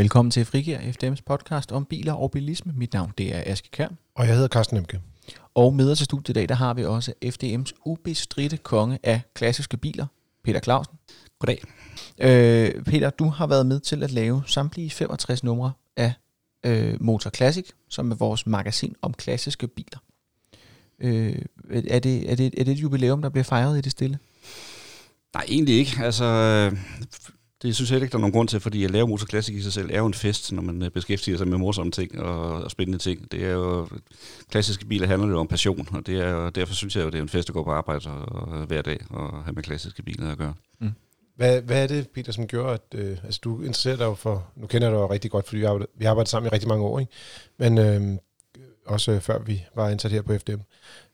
Velkommen til Frigir FDM's podcast om biler og bilisme. Mit navn det er Aske Kær. Og jeg hedder Carsten Emke. Og med os til studiet i dag, der har vi også FDM's ubestridte konge af klassiske biler, Peter Clausen. Goddag. Øh, Peter, du har været med til at lave samtlige 65 numre af øh, Motor Classic, som er vores magasin om klassiske biler. Øh, er, det, er, det, er det et jubilæum, der bliver fejret i det stille? Nej, egentlig ikke. Altså, det synes jeg ikke, der er nogen grund til, fordi at lave motorklassik i sig selv er jo en fest, når man øh, beskæftiger sig med morsomme ting og, og spændende ting. Det er jo, klassiske biler handler jo om passion, og det er, og derfor synes jeg jo, det er en fest at gå på arbejde og, og øh, hver dag og have med klassiske biler at gøre. Mm. Hvad, hvad er det, Peter, som gjorde, at øh, altså, du interesserer dig jo for, nu kender jeg dig jo rigtig godt, fordi vi har, vi arbejdet sammen i rigtig mange år, ikke? men øh, også før vi var ansat her på FDM.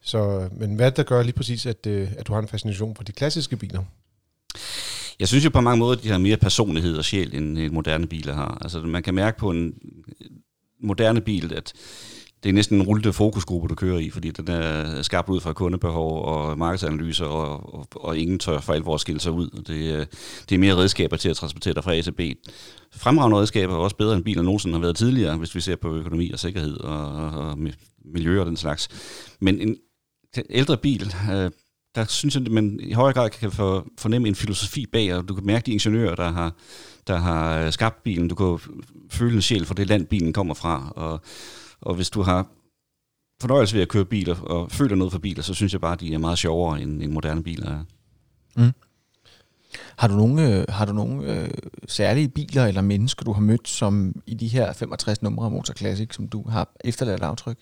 Så, øh, men hvad er det, der gør lige præcis, at, øh, at du har en fascination for de klassiske biler? Jeg synes jo på mange måder, at de har mere personlighed og sjæl, end en moderne biler har. Altså man kan mærke på en moderne bil, at det er næsten en rullende fokusgruppe, du kører i, fordi den er skabt ud fra kundebehov og markedsanalyser, og, og, og ingen tør for alvor skille sig ud. Det, øh, det er mere redskaber til at transportere dig fra A til B. Fremragende redskaber er også bedre end biler nogensinde har været tidligere, hvis vi ser på økonomi og sikkerhed og, og miljø og den slags. Men en ældre bil, øh, der synes jeg, at man i højere grad kan for, fornemme en filosofi bag, og du kan mærke de ingeniører, der har, der har øh, skabt bilen. Du kan føle en sjæl for det land, bilen kommer fra. Og, og hvis du har fornøjelse ved at køre biler og føler noget for biler, så synes jeg bare, at de er meget sjovere end, end moderne biler er. Mm. Har du nogle, øh, har du nogle øh, særlige biler eller mennesker, du har mødt, som i de her 65 numre af Motor Classic, som du har efterladt aftryk?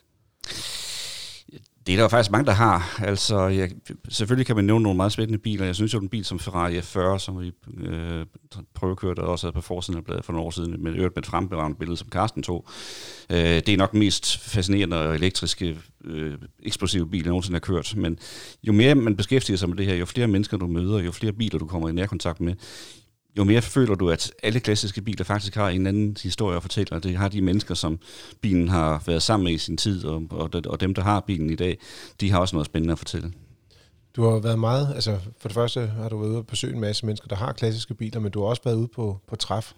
Det er der jo faktisk mange, der har. Altså, jeg, selvfølgelig kan man nævne nogle meget spændende biler. Jeg synes jo, en bil som Ferrari F40, som vi øh, prøvekørte og også havde på forsiden af bladet for nogle år siden, med, med et frembevarende billede, som Carsten tog. Øh, det er nok den mest fascinerende og elektriske, øh, eksplosive bil, jeg nogensinde har kørt. Men jo mere man beskæftiger sig med det her, jo flere mennesker du møder, jo flere biler du kommer i nærkontakt med, jo mere føler du, at alle klassiske biler faktisk har en anden historie at fortælle, og det har de mennesker, som bilen har været sammen med i sin tid, og, og, og dem, der har bilen i dag, de har også noget spændende at fortælle. Du har været meget, altså for det første har du været ude og besøge en masse mennesker, der har klassiske biler, men du har også været ude på, på træf.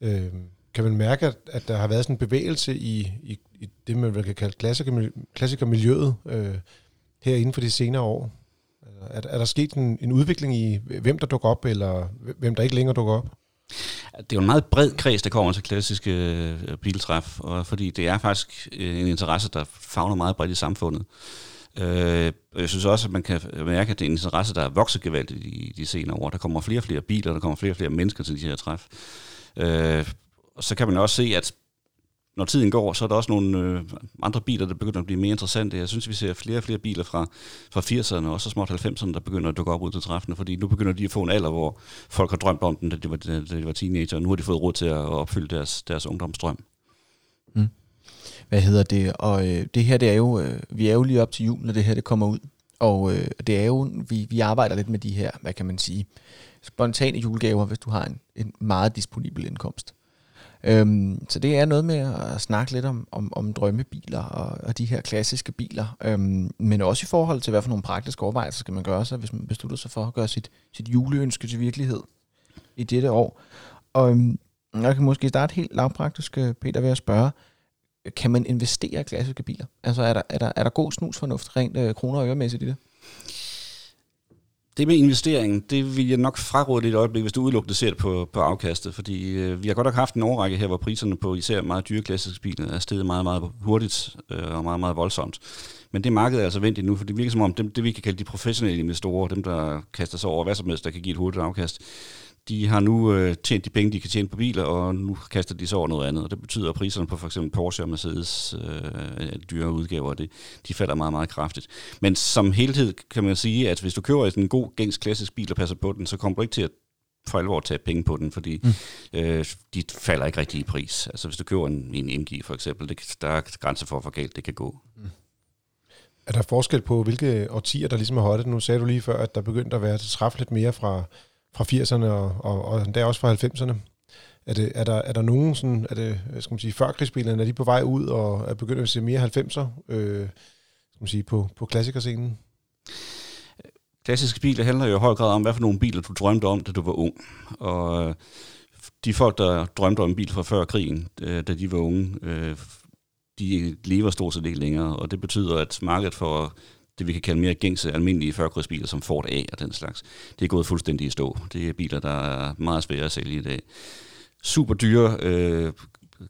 Øh, kan man mærke, at, at der har været sådan en bevægelse i, i, i det, man kan kalde klassikermiljøet øh, her inden for de senere år? Er, er der sket en, en udvikling i, hvem der dukker op, eller hvem der ikke længere dukker op? Det er jo en meget bred kreds, der kommer til klassiske øh, biltræf, og fordi det er faktisk øh, en interesse, der fagner meget bredt i samfundet. Øh, jeg synes også, at man kan mærke, at det er en interesse, der er vokset gevaldigt i de senere år. Der kommer flere og flere biler, der kommer flere og flere mennesker til de her træf. Øh, og så kan man også se, at når tiden går, så er der også nogle øh, andre biler, der begynder at blive mere interessante. Jeg synes, vi ser flere og flere biler fra, fra 80'erne og også småt 90'erne, der begynder at dukke op ud til træffene, fordi nu begynder de at få en alder, hvor folk har drømt om den, da de var, da de var teenager, og nu har de fået råd til at opfylde deres, deres ungdomsdrøm. Mm. Hvad hedder det? Og øh, det her, det er jo, øh, vi er jo lige op til jul, når det her det kommer ud. Og øh, det er jo, vi, vi arbejder lidt med de her, hvad kan man sige, spontane julegaver, hvis du har en, en meget disponibel indkomst. Øhm, så det er noget med at snakke lidt om, om, om drømmebiler og, og de her klassiske biler, øhm, men også i forhold til, hvad for nogle praktiske overvejelser skal man gøre sig, hvis man beslutter sig for at gøre sit, sit juleønske til virkelighed i dette år. Og øhm, jeg kan måske starte helt lavpraktisk, øh, Peter, ved at spørge, kan man investere i klassiske biler? Altså er der, er der, er der god snusfornuft rent øh, kroner og øremæssigt i det? Det med investeringen, det vil jeg nok fraråde et øjeblik, hvis du udelukkende ser det på, på afkastet, fordi øh, vi har godt nok haft en overrække her, hvor priserne på især meget dyre klassiske biler er steget meget, meget hurtigt øh, og meget, meget voldsomt. Men det marked er altså vendt nu, for det virker som om dem, det, vi kan kalde de professionelle investorer, dem der kaster sig over hvad som helst, der kan give et hurtigt afkast, de har nu øh, tjent de penge, de kan tjene på biler, og nu kaster de sig over noget andet. Og det betyder, at priserne på for eksempel Porsche og Mercedes øh, dyre udgaver, det, de falder meget, meget kraftigt. Men som helhed kan man sige, at hvis du køber en god, gængs klassisk bil og passer på den, så kommer du ikke til at for alvor tage penge på den, fordi mm. øh, de falder ikke rigtig i pris. Altså hvis du køber en, en MG for eksempel, det, der er grænser for, hvor galt det kan gå. Mm. Er der forskel på, hvilke årtier, der ligesom har højt? Nu sagde du lige før, at der begyndte at være træf lidt mere fra fra 80'erne og, og, og endda også fra 90'erne. Er, det, er, der, er der nogen sådan, er det, skal man sige, førkrigsbilerne, er de på vej ud og er begyndt at se mere 90'er, øh, skal man sige, på, på klassikerscenen? Klassiske biler handler jo i høj grad om, hvad for nogle biler du drømte om, da du var ung. Og øh, de folk, der drømte om en bil fra før krigen, øh, da de var unge, øh, de lever stort set ikke længere, og det betyder, at markedet for det, vi kan kalde mere gængse, almindelige førkrigsbiler, som Ford A og den slags, det er gået fuldstændig i stå. Det er biler, der er meget svære at sælge i dag. Super dyre øh,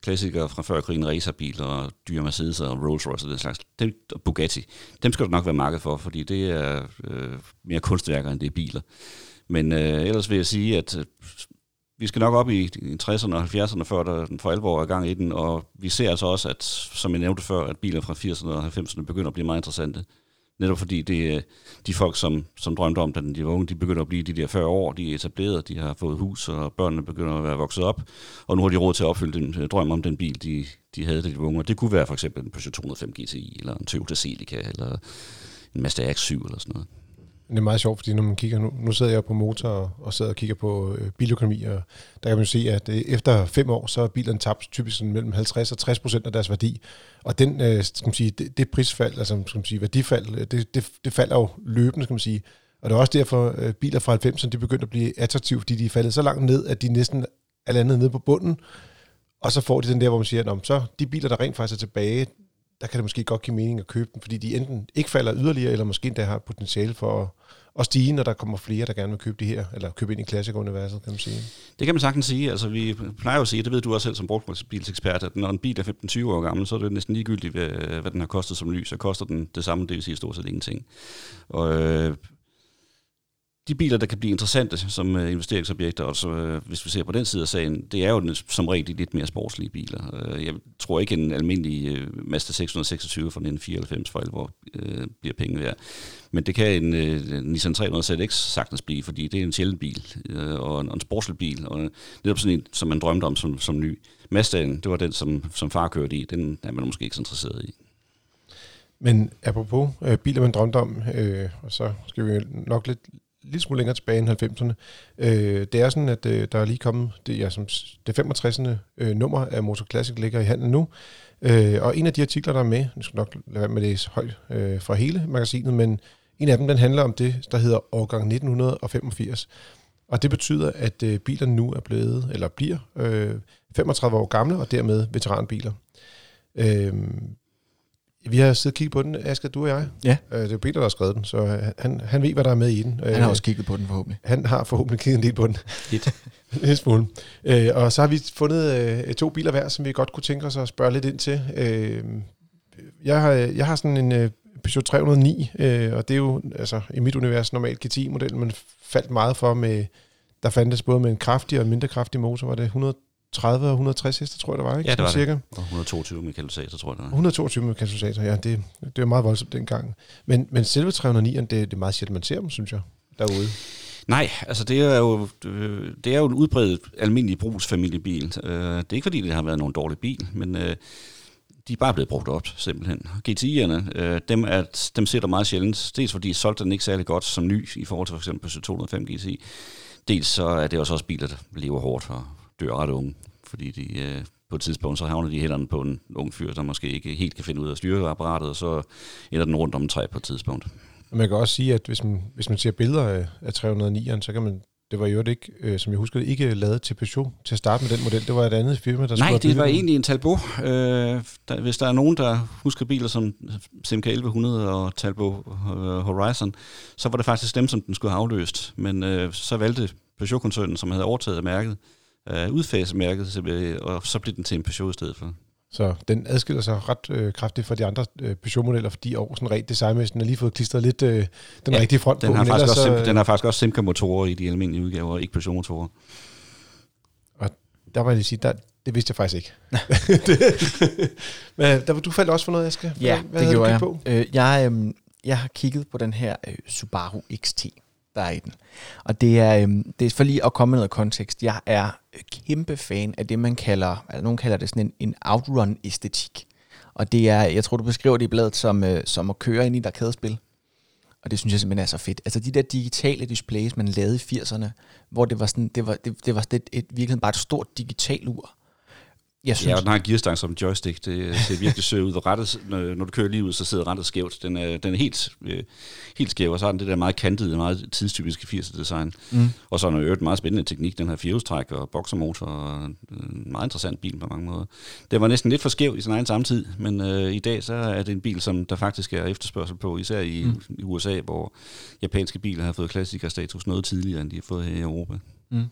klassikere fra før krigen, racerbiler, dyre Mercedes og Rolls Royce og den slags, dem, og Bugatti, dem skal du nok være marked for, fordi det er øh, mere kunstværker, end det er biler. Men øh, ellers vil jeg sige, at øh, vi skal nok op i 60'erne og 70'erne, før der for alvor er gang i den, og vi ser altså også, at, som jeg nævnte før, at biler fra 80'erne og 90'erne begynder at blive meget interessante. Netop fordi det, øh, de folk, som, som drømte om, da de var unge, de begynder at blive de der 40 år, de er etableret, de har fået hus, og børnene begynder at være vokset op, og nu har de råd til at opfylde den øh, drøm om den bil, de, de havde, da de var unge. Og det kunne være for eksempel en Peugeot 205 GTI, eller en Toyota Celica, eller en Mazda X7, eller sådan noget. Det er meget sjovt, fordi når man kigger, nu, nu sidder jeg på motor og, og sidder og kigger på øh, biløkonomi, og der kan man se, at øh, efter fem år, så er bilerne tabt typisk sådan mellem 50 og 60 procent af deres værdi. Og den, øh, skal man sige, det, det prisfald, altså skal man sige, værdifald, øh, det, det, det falder jo løbende, skal man sige. Og det er også derfor, øh, biler fra 90'erne, de begyndte at blive attraktive, fordi de er faldet så langt ned, at de næsten er landet nede på bunden. Og så får de den der, hvor man siger, at så de biler, der rent faktisk er tilbage, der kan det måske godt give mening at købe dem, fordi de enten ikke falder yderligere, eller måske endda har potentiale for at, at stige, når der kommer flere, der gerne vil købe det her, eller købe ind i klassikuniverset, kan man sige. Det kan man sagtens sige. Altså, vi plejer jo at sige, det ved du også selv som brugtbilsekspert, at når en bil er 15-20 år gammel, så er det næsten ligegyldigt, hvad, hvad den har kostet som ny, så koster den det samme, det vil sige stort set ingenting. Og øh, de biler, der kan blive interessante som øh, investeringsobjekter, også øh, hvis vi ser på den side af sagen, det er jo den, som regel de lidt mere sportslige biler. Øh, jeg tror ikke, en almindelig Mazda 626 fra 1994 for alvor uh, bliver penge værd. Men det kan en Nissan 300 ZX sagtens blive, fordi det er en sjælden bil og, en, og en sportslig bil, og netop sådan en, som man drømte om som, som ny. Mazdaen, det var den, som, som far kørte i, den er man måske ikke så interesseret i. Men apropos øh, biler, man drømte om, øh, og så skal vi nok lidt lille smule længere tilbage end 90'erne. Øh, det er sådan, at øh, der er lige kommet det, ja, som, det 65. Øh, nummer af Motor Classic ligger i handen nu. Øh, og en af de artikler, der er med, nu skal nok lade være med at læse højt øh, fra hele magasinet, men en af dem, den handler om det, der hedder årgang 1985. Og det betyder, at øh, bilerne nu er blevet, eller bliver, øh, 35 år gamle, og dermed veteranbiler. Øh, vi har siddet og kigget på den, Asger, du og jeg. Ja. Øh, det er Peter, der har skrevet den, så han, han ved, hvad der er med i den. Han har også kigget på den forhåbentlig. Han har forhåbentlig kigget en del på den. Lidt. en lille smule. Øh, og så har vi fundet øh, to biler hver, som vi godt kunne tænke os at spørge lidt ind til. Øh, jeg, har, jeg har sådan en øh, Peugeot 309, øh, og det er jo altså, i mit univers normalt GTI-model, men faldt meget for med, der fandtes både med en kraftig og en mindre kraftig motor, var det 100 130 og 160 heste, tror jeg, det var, ikke? Ja, det var cirka. det. Og 122 med katalysator, tror jeg, det var. 122 med katalysator, ja, det, det var meget voldsomt dengang. Men, men selve 309'eren, det, det er meget sjældent, man ser dem, synes jeg, derude. Nej, altså det er jo, det er jo en udbredt almindelig brugsfamiliebil. Øh, det er ikke fordi, det har været nogen dårlig bil, men øh, de er bare blevet brugt op, simpelthen. GTI'erne, øh, dem, er, dem ser der meget sjældent. Dels fordi solgte den ikke særlig godt som ny, i forhold til for eksempel 205 GTI. Dels så er det også også biler, der lever hårdt og dør ret unge, fordi de øh, på et tidspunkt, så havner de hænderne på en ung fyr, der måske ikke helt kan finde ud af styreapparatet, og så ender den rundt om en træ på et tidspunkt. Og man kan også sige, at hvis man, hvis man ser billeder af, af 309'eren, så kan man det var jo ikke, øh, som jeg husker ikke lavet til Peugeot til at starte med den model. Det var et andet firma, der Nej, det var den. egentlig en Talbot. Øh, der, hvis der er nogen, der husker biler som Simca 1100 og Talbot øh, Horizon, så var det faktisk dem, som den skulle have afløst. Men øh, så valgte Peugeot-koncernen, som havde overtaget mærket, øh, udfase mærket, og så blev den til en Peugeot i stedet for. Så den adskiller sig ret øh, kraftigt fra de andre øh, Peugeot-modeller, fordi år sådan rent designmæssigt den har lige fået klistret lidt øh, den ja, rigtige front den på. Har faktisk også, så, den har faktisk også Simca-motorer i de almindelige udgaver, ikke Peugeot-motorer. Og der var jeg lige sige, der, det vidste jeg faktisk ikke. Men der, du faldt også for noget, Aske. Ja, Hvad det gjorde jeg. På? Øh, jeg, øh, jeg har kigget på den her øh, Subaru XT der er i den. Og det er, øhm, det er for lige at komme med noget kontekst. Jeg er kæmpe fan af det, man kalder, altså nogen kalder det sådan en, en outrun-æstetik. Og det er, jeg tror, du beskriver det i bladet som, øh, som at køre ind i et arkadespil. Og det synes jeg simpelthen er så fedt. Altså de der digitale displays, man lavede i 80'erne, hvor det var sådan, det var, det, det var sådan et, et, virkelig bare et stort digitalt ur. Jeg synes, Ja, og den har en gearstang som joystick. Det ser virkelig sødt ud. Og rettet, når, du kører lige ud, så sidder rettet skævt. Den er, den er helt, øh, helt skæv, og så har den det der meget kantede, meget tidstypiske 80'er design. Mm. Og så er den jo et meget spændende teknik, den her firehjulstræk og boksermotor, og en meget interessant bil på mange måder. Det var næsten lidt for skæv i sin egen samtid, men øh, i dag så er det en bil, som der faktisk er efterspørgsel på, især i, Mm. i USA, hvor japanske biler har fået klassikerstatus noget tidligere, end de har fået her i Europa. Mm.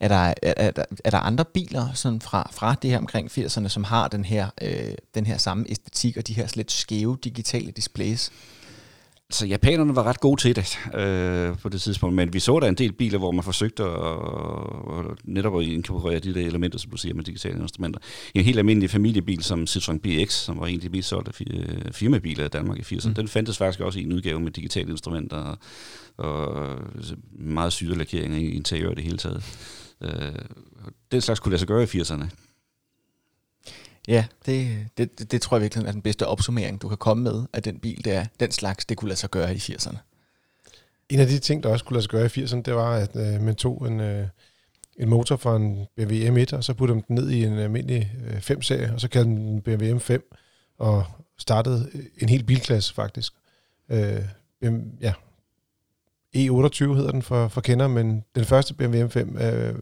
Er, der, er, er, der, er der andre biler sådan fra, fra det her omkring 80'erne, som har den her, øh, den her samme æstetik og de her lidt skæve digitale displays? Så japanerne var ret gode til det øh, på det tidspunkt, men vi så der en del biler, hvor man forsøgte at, at netop at inkorporere de der elementer, som du siger med digitale instrumenter. En helt almindelig familiebil som Citroën BX, som var en af de mest solgte fi- firmabiler i Danmark i 80'erne, Mm. den fandtes faktisk også i en udgave med digitale instrumenter og, og meget syre lakeringer i interiør i det hele taget. Øh, den slags kunne lade sig gøre i 80'erne. Ja, det, det, det, det tror jeg virkelig er den bedste opsummering, du kan komme med af den bil, det er den slags, det kunne lade sig gøre i 80'erne. En af de ting, der også kunne lade sig gøre i 80'erne, det var, at øh, man tog en, øh, en motor fra en BMW M1, og så puttede den ned i en almindelig øh, 5-serie, og så kaldte den BMW M5, og startede øh, en hel bilklasse faktisk. Øh, ja, E28 hedder den for, for kender, men den første BMW M5 øh,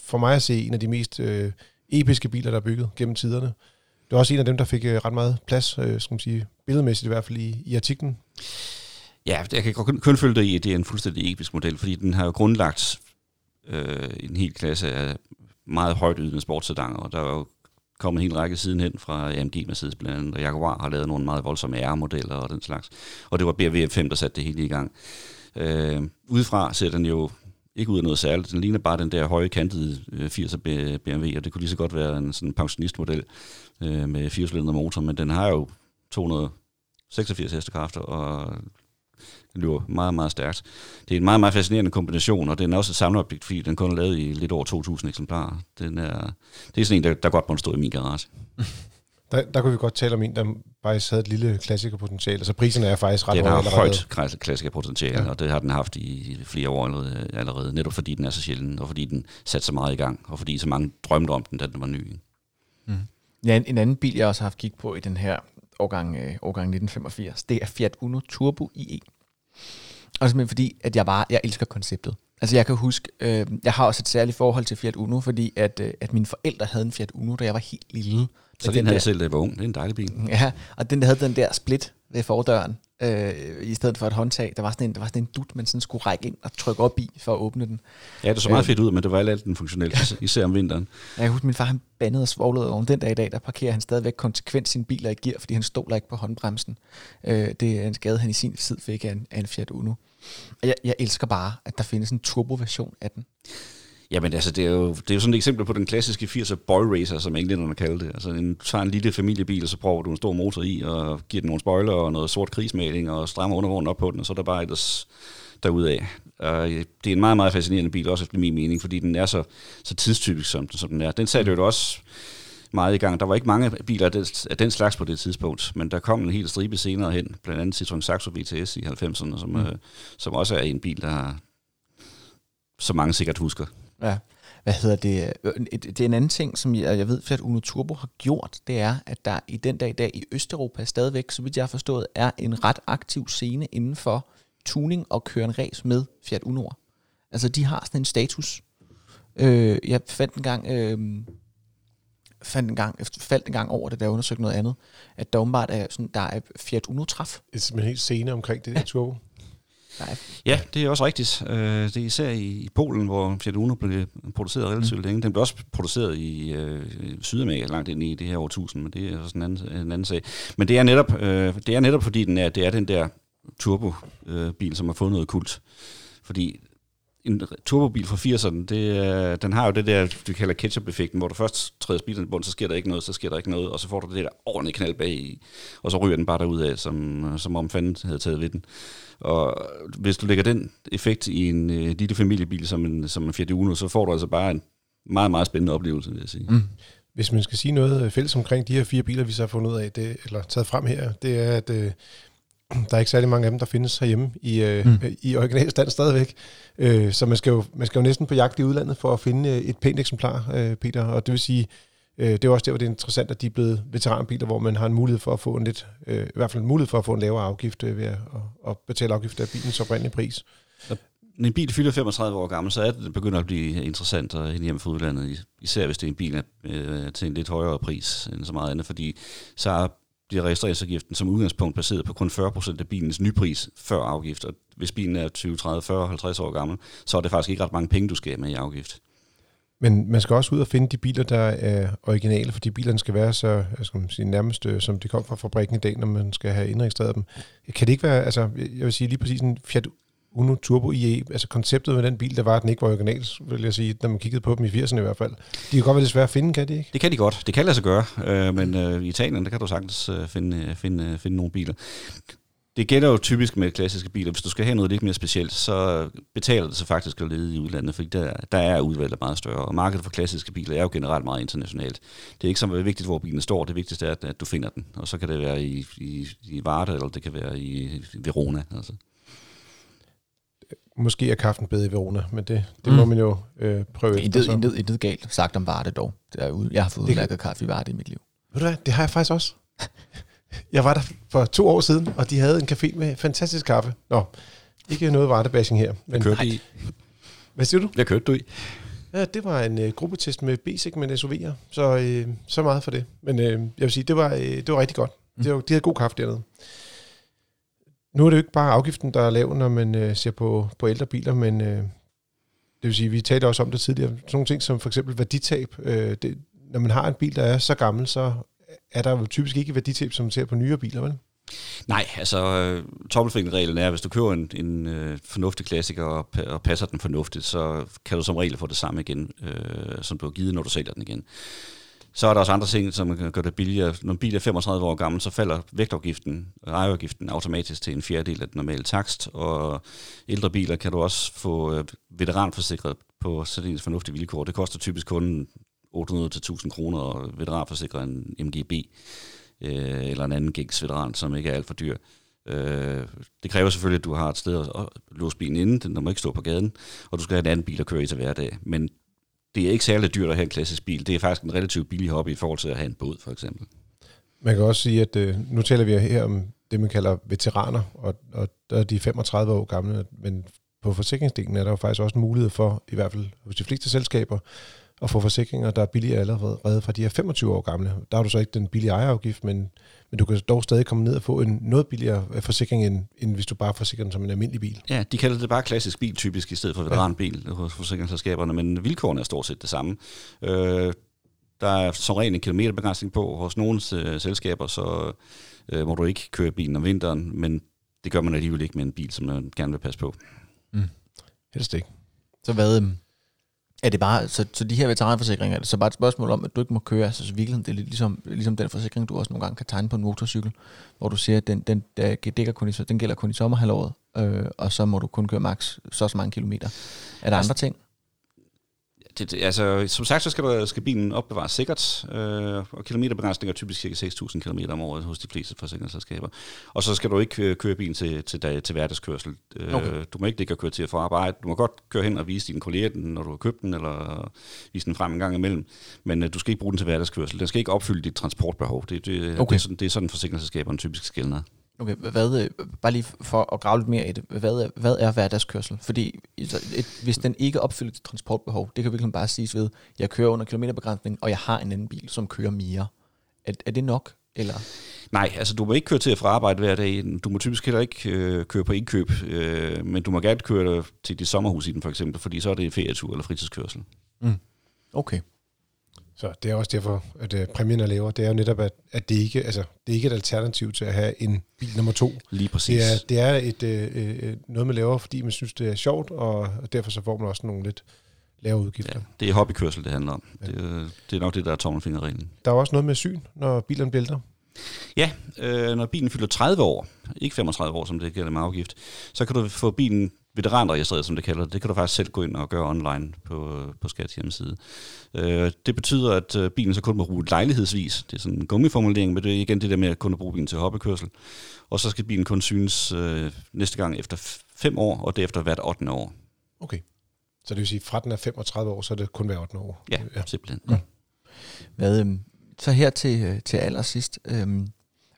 for mig at se en af de mest øh, episke biler, der er bygget gennem tiderne. Det var også en af dem, der fik øh, ret meget plads, øh, skal man sige, billedmæssigt i hvert fald i, i artiklen. Ja, jeg kan kun, kun følge dig i, at det er en fuldstændig episk model, fordi den har jo grundlagt øh, en hel klasse af meget højt ydende sportsedanger, og der er jo kommet en hel række sidenhen fra AMG Mercedes blandt andet, og Jaguar har lavet nogle meget voldsomme R-modeller og den slags. Og det var BMW M5, der satte det hele i gang. Øh, udefra ser den jo ikke ud af noget særligt. Den ligner bare den der høje kantede øh, 80'er BMW, og det kunne lige så godt være en sådan pensionistmodel øh, med 4 motor, men den har jo 286 hestekræfter, og den løber meget, meget stærkt. Det er en meget, meget fascinerende kombination, og den er også et samleobjekt, fordi den kun er lavet i lidt over 2.000 eksemplarer. Den er, det er sådan en, der, der godt må stå i min garage. Der, der kunne vi godt tale om en, der faktisk havde et lille klassikerpotentiale. Altså priserne er faktisk ret Den høje har allerede. højt klass- klassikerpotentiale, Ja. og det har den haft i flere år allerede, allerede, netop fordi den er så sjælden, og fordi den satte så meget i gang, og fordi så mange drømte om den, da den var ny. Ja, en, en anden bil, jeg også har haft kig på i den her årgang, øh, årgang 1985, det er Fiat Uno Turbo IE. Og simpelthen fordi, at jeg bare, jeg elsker konceptet. Altså jeg kan huske, øh, jeg har også et særligt forhold til Fiat Uno, fordi at, øh, at mine forældre havde en Fiat Uno, da jeg var helt lille. Så den havde jeg selv, da jeg var ung. Det er en dejlig bil. Ja, og den der havde den der split ved fordøren, øh, i stedet for et håndtag. Der var sådan en, der var sådan en dut, man sådan skulle række ind og trykke op i for at åbne den. Ja, det så meget Øh. fedt ud, men det var alt den funktionelt, især om vinteren. Jeg kan huske, min far han bandede og svoglede over den dag i dag, der parkerer han stadigvæk konsekvent sine biler i gear, fordi han stoler ikke på håndbremsen. Øh, det er en skade, han i sin tid fik af en, af en Fiat Uno. Og jeg, jeg elsker bare, at der findes en turbo-version af den. Jamen altså, det er, jo, det er jo sådan et eksempel på den klassiske 80'er boy racer, som englænderne kalder det. Altså, en, du tager en lille familiebil, og så prøver du en stor motor i, og giver den nogle spoiler og noget sort krigsmaling, og strammer undervognen op på den, og så er der bare ellers derudaf. Og øh, det er en meget, meget fascinerende bil, også efter min mening, fordi den er så, så tidstypisk, som, som den er. Den satte jo også meget i gang. Der var ikke mange biler af den, af den slags på det tidspunkt, men der kom en hel stribe senere hen, blandt andet Citroën Saxo VTS i 90'erne, som, mm. øh, som også er en bil, der så mange sikkert husker. Ja. Hvad hedder det? Øh, et- Det er en anden ting, som jeg, jeg ved, at Uno Turbo har gjort, det er, at der i den dag i dag i Østeuropa stadigvæk, så vidt jeg har forstået, er en ret aktiv scene inden for tuning og køre en race med Fiat Uno'er. Altså, de har sådan en status. Øh, jeg fandt en gang, øh, fandt en gang, faldt en gang over det, da jeg undersøgte noget andet, at der åbenbart er, sådan, der er Fiat Uno-træf. Det er simpelthen helt scene omkring det der turbo. Ja, det er også rigtigt. Øh, Det er især i Polen, hvor Fiat Uno blev produceret relativt længe. Den blev også produceret i øh, Sydamerika langt ind i det her årtusind, men det er også en anden, en anden sag. Men det er netop, øh, det er netop fordi, den er, det er den der turbobil, som har fået noget kult. Fordi en turbobil fra 80'erne, det, øh, den har jo det der, du kalder ketchup-effekten, hvor du først træder speederen i bund, så sker der ikke noget, så sker der ikke noget, og så får du det der ordentlige knald bag i, og så ryger den bare derud af, som, øh, som om fanden havde taget ved den. Og hvis du lægger den effekt i en øh, lille familiebil som en, som en Fiat Uno, så får du altså bare en meget, meget spændende oplevelse, vil jeg sige. mm. Hvis man skal sige noget øh, fælles omkring de her fire biler, vi så har fundet ud af, det, eller taget frem her, det er, at øh, der er ikke særlig mange af dem, der findes herhjemme i, øh, Mm. mm. i original stand stadigvæk. Øh, så man skal, jo, man skal jo næsten på jagt i udlandet for at finde øh, et pænt eksemplar, øh, Peter. Og det vil sige, Øh, det er også der, hvor det er interessant, at de er blevet veteranbiler, hvor man har en mulighed for at få en lidt, øh, i hvert fald en mulighed for at få en lavere afgift øh, ved at, at, at betale afgift af bilens oprindelige pris. Når en bil fylder 35 år gammel, så er det, det begynder at blive interessant at hente hjem fra udlandet, især hvis det er en bil øh, til en lidt højere pris end så meget andet, fordi så bliver registreringsafgiften som udgangspunkt baseret på kun 40% af bilens nypris før afgift. Og hvis bilen er 20, 30, 40, 50 år gammel, så er det faktisk ikke ret mange penge, du skal have med i afgift. Men man skal også ud og finde de biler, der er originale, fordi bilerne skal være så skal man sige, nærmest, øh, som de kom fra fabrikken i dag, når man skal have indregistreret dem. Kan det ikke være, altså jeg vil sige lige præcis en Fiat Uno Turbo IE, altså konceptet med den bil, der var, at den ikke var original, vil jeg sige, når man kiggede på dem i 80'erne i hvert fald. De kan godt være lidt svære at finde, kan de ikke? Det kan de godt. Det kan lade sig gøre, øh, men øh, i Italien, der kan du sagtens øh, finde, øh, finde, øh, finde nogle biler. Det gælder jo typisk med klassiske biler. Hvis du skal have noget lidt mere specielt, så betaler det sig faktisk at lede i udlandet, fordi der, der er udvalget meget større. Og markedet for klassiske biler er jo generelt meget internationalt. Det er ikke så vigtigt, hvor bilen står. Det vigtigste er, at, at du finder den. Og så kan det være i, i, i Varde, eller det kan være i Verona. Altså. Måske er kaffen bedre i Verona, men det, det mm. må man jo øh, prøve. Intet, intet, intet galt sagt om Varde dog. Derude. Jeg har fået udmærket kaffe i Varde i mit liv. Ved du hvad, det har jeg faktisk også. Jeg var der for to år siden, og de havde en café med fantastisk kaffe. Nå, ikke noget vartebashing her. Men kørte i? Hvad siger du? Hvad kørte du i? Ja, det var en uh, gruppetest med B-segment SUV'er, så, uh, så meget for det. Men uh, jeg vil sige, det var, uh, det var rigtig godt. Mm. Det var, de havde god kaffe dernede. Nu er det jo ikke bare afgiften, der er lav, når man øh, ser på, på ældre biler, men øh, det vil sige, vi talte også om det tidligere, sådan nogle ting som for eksempel værditab. Øh, det, når man har en bil, der er så gammel, så er der jo typisk ikke værditab, som man ser på nyere biler, vel? Nej, altså øh, tommelfingerreglen er, at hvis du køber en, en øh, fornuftig klassiker og, og passer den fornuftigt, så kan du som regel få det samme igen, øh, som du har givet, når du sælger den igen. Så er der også andre ting, som kan gøre det billigere. Når en bil er 35 år gammel, så falder vægtafgiften, ejerafgiften automatisk til en fjerdedel af den normale takst, og ældre biler kan du også få øh, veteranforsikret på sådan fornuftige vilkår. Det koster typisk kun 800-1000 kroner at veteranforsikre en MGB øh, eller en anden gængs veteran, som ikke er alt for dyr. Øh, det kræver selvfølgelig, at du har et sted at låse bilen inde, den må ikke stå på gaden, og du skal have en anden bil at køre i til hverdag. Men det er ikke særlig dyrt at have en klassisk bil. Det er faktisk en relativt billig hobby i forhold til at have en båd, for eksempel. Man kan også sige, at øh, nu taler vi her om det, man kalder veteraner, og, og der er de 35 år gamle, men på forsikringsdelen er der jo faktisk også en mulighed for, i hvert fald hos de fleste selskaber, at få forsikringer, der er billigere allerede fra de her 25 år gamle. Der har du så ikke den billige ejerafgift, men, men du kan dog stadig komme ned og få en noget billigere forsikring, end, end hvis du bare forsikrer den som en almindelig bil. Ja, de kalder det bare klassisk bil typisk, i stedet for veteranbil ja. hos forsikringsselskaberne, men vilkårene er stort set det samme. Øh, der er som regel en kilometerbegrænsning på hos nogle øh, selskaber, så øh, må du ikke køre bilen om vinteren, men det gør man alligevel ikke med en bil, som man gerne vil passe på. Mm. Helst ikke. Så hvad, øhm, er det bare, så, så de her veteranforsikringer, er det så bare et spørgsmål om, at du ikke må køre, altså så virkelig, det er lidt ligesom, ligesom den forsikring, du også nogle gange kan tegne på en motorcykel, hvor du siger, at den, den, der dækker kun i, den gælder kun i sommerhalvåret, øh, og så må du kun køre maks så så mange kilometer. Er der altså, andre ting? Det, altså, som sagt, så skal, der, skal bilen opbevares sikkert, øh, og kilometerbegrænsning er typisk ca. 6.000 km om året hos de fleste forsikringsselskaber. Og så skal du ikke øh, køre bilen til, til, til, til hverdagskørsel. Øh, okay. Du må ikke ligge og køre til at få arbejde. Du må godt køre hen og vise dine kolleger den, når du har købt den, eller vise den frem en gang imellem. Men øh, du skal ikke bruge den til hverdagskørsel. Den skal ikke opfylde dit transportbehov. Det, det, okay. det, er, sådan, det er sådan, forsikringsselskaberne typisk skældner. Okay, hvad, øh, bare lige for at grave lidt mere i det, hvad, hvad er hverdagskørsel? Fordi et, hvis den ikke opfylder dit transportbehov, det kan virkelig bare siges ved, jeg kører under kilometerbegrænsning, og jeg har en anden bil, som kører mere. Er, er det nok? Eller? Nej, altså du må ikke køre til at fra arbejde hver dag. Du må typisk heller ikke øh, køre på indkøb, øh, men du må gerne køre til dit sommerhus i den for eksempel, fordi så er det ferietur eller fritidskørsel. Mm. Okay. Så det er også derfor, at uh, præmien er lavere. Det er jo netop, at, at det, ikke, altså, det er ikke et alternativ til at have en bil nummer to. Lige præcis. Det er, det er et, uh, noget, man laver, fordi man synes, det er sjovt, og, og derfor så får man også nogle lidt lavere udgifter. Ja, det er hobbykørsel, det handler om. Ja. Det, det er nok det, der er tommelfingerreglen. Der er også noget med syn, når bilen bælter. Ja, øh, når bilen fylder 30 år, ikke 35 år, som det gælder med afgift, så kan du få bilen veteranregistreret, som det kalder det. Det kan du faktisk selv gå ind og gøre online på, på Skats hjemmeside. Øh, det betyder, at øh, bilen så kun må bruge lejlighedsvis. Det er sådan en gummiformulering, men det er igen det der med at kunne bruge bilen til hobbykørsel. Og så skal bilen kun synes øh, næste gang efter fem år, og derefter hvert 8. år. Okay. Så det vil sige, at fra den er 35 år, så er det kun hver 8. år? Ja, ja. simpelthen. Ja. Hvad, øhm, så her til, øh, til allersidst. Øhm,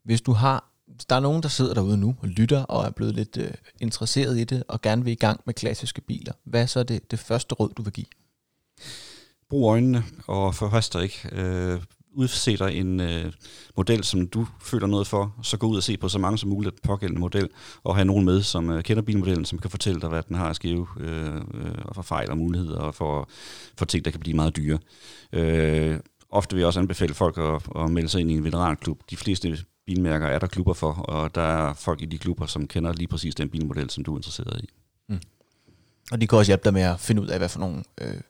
hvis du har, der er nogen, der sidder derude nu og lytter og er blevet lidt øh, interesseret i det og gerne vil i gang med klassiske biler, hvad er så det, det første råd, du vil give? Brug øjnene og forhast dig ikke. Øh, udse dig en øh, model, som du føler noget for, så gå ud og se på så mange som muligt pågældende model, og have nogen med, som øh, kender bilmodellen, som kan fortælle dig, hvad den har at skive, øh, øh, og for fejl og muligheder, og for, for ting, der kan blive meget dyre. Øh, ofte vil jeg også anbefale folk at, at melde sig ind i en veteranklub. De fleste bilmærker er der klubber for, og der er folk i de klubber, som kender lige præcis den bilmodel, som du er interesseret i. Mm. Og de kan også hjælpe dig med at finde ud af, hvad for nogle øh,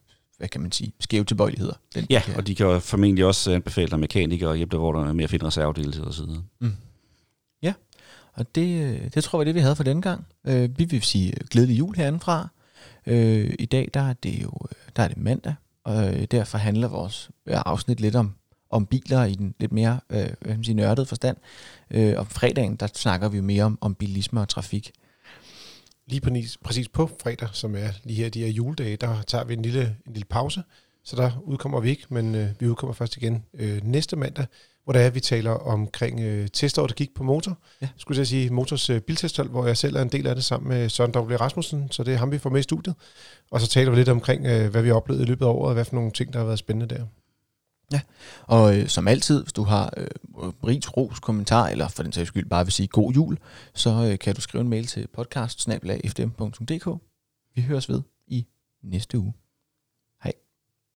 hvad kan man sige, skæve tilbøjeligheder. Den, ja, kan. og de kan formentlig også anbefale dig mekanikere og hjælpe dig, hvor der er med at finde reservedele og så videre. Mm. Ja, og det, øh, det tror jeg var det, vi havde for denne gang. Øh, vi vil sige glædelig jul herindefra. Øh, I dag der er det jo der er det mandag, og derfor handler vores afsnit lidt om, om biler i den lidt mere øh, hvad man sige, nørdede forstand. Øh, og fredagen, der snakker vi jo mere om, om bilisme og trafik lige præcis, præcis på fredag, som er lige her de her juledage, der tager vi en lille, en lille pause. Så der udkommer vi ikke, men øh, vi udkommer først igen øh, næste mandag, hvor der er, vi taler omkring øh, testår, der gik på motor. Ja. Skulle jeg sige Motors øh, biltesthold, hvor jeg selv er en del af det sammen med Søren W. Rasmussen, så det er ham, vi får med i studiet. Og så taler vi lidt omkring, øh, hvad vi har oplevet i løbet af året, og hvad for nogle ting, der har været spændende der. Ja, og øh, som altid, hvis du har øh, ris, ros, kommentar, eller for den sags skyld bare vil sige god jul, så øh, kan du skrive en mail til podcast Vi høres ved i næste uge.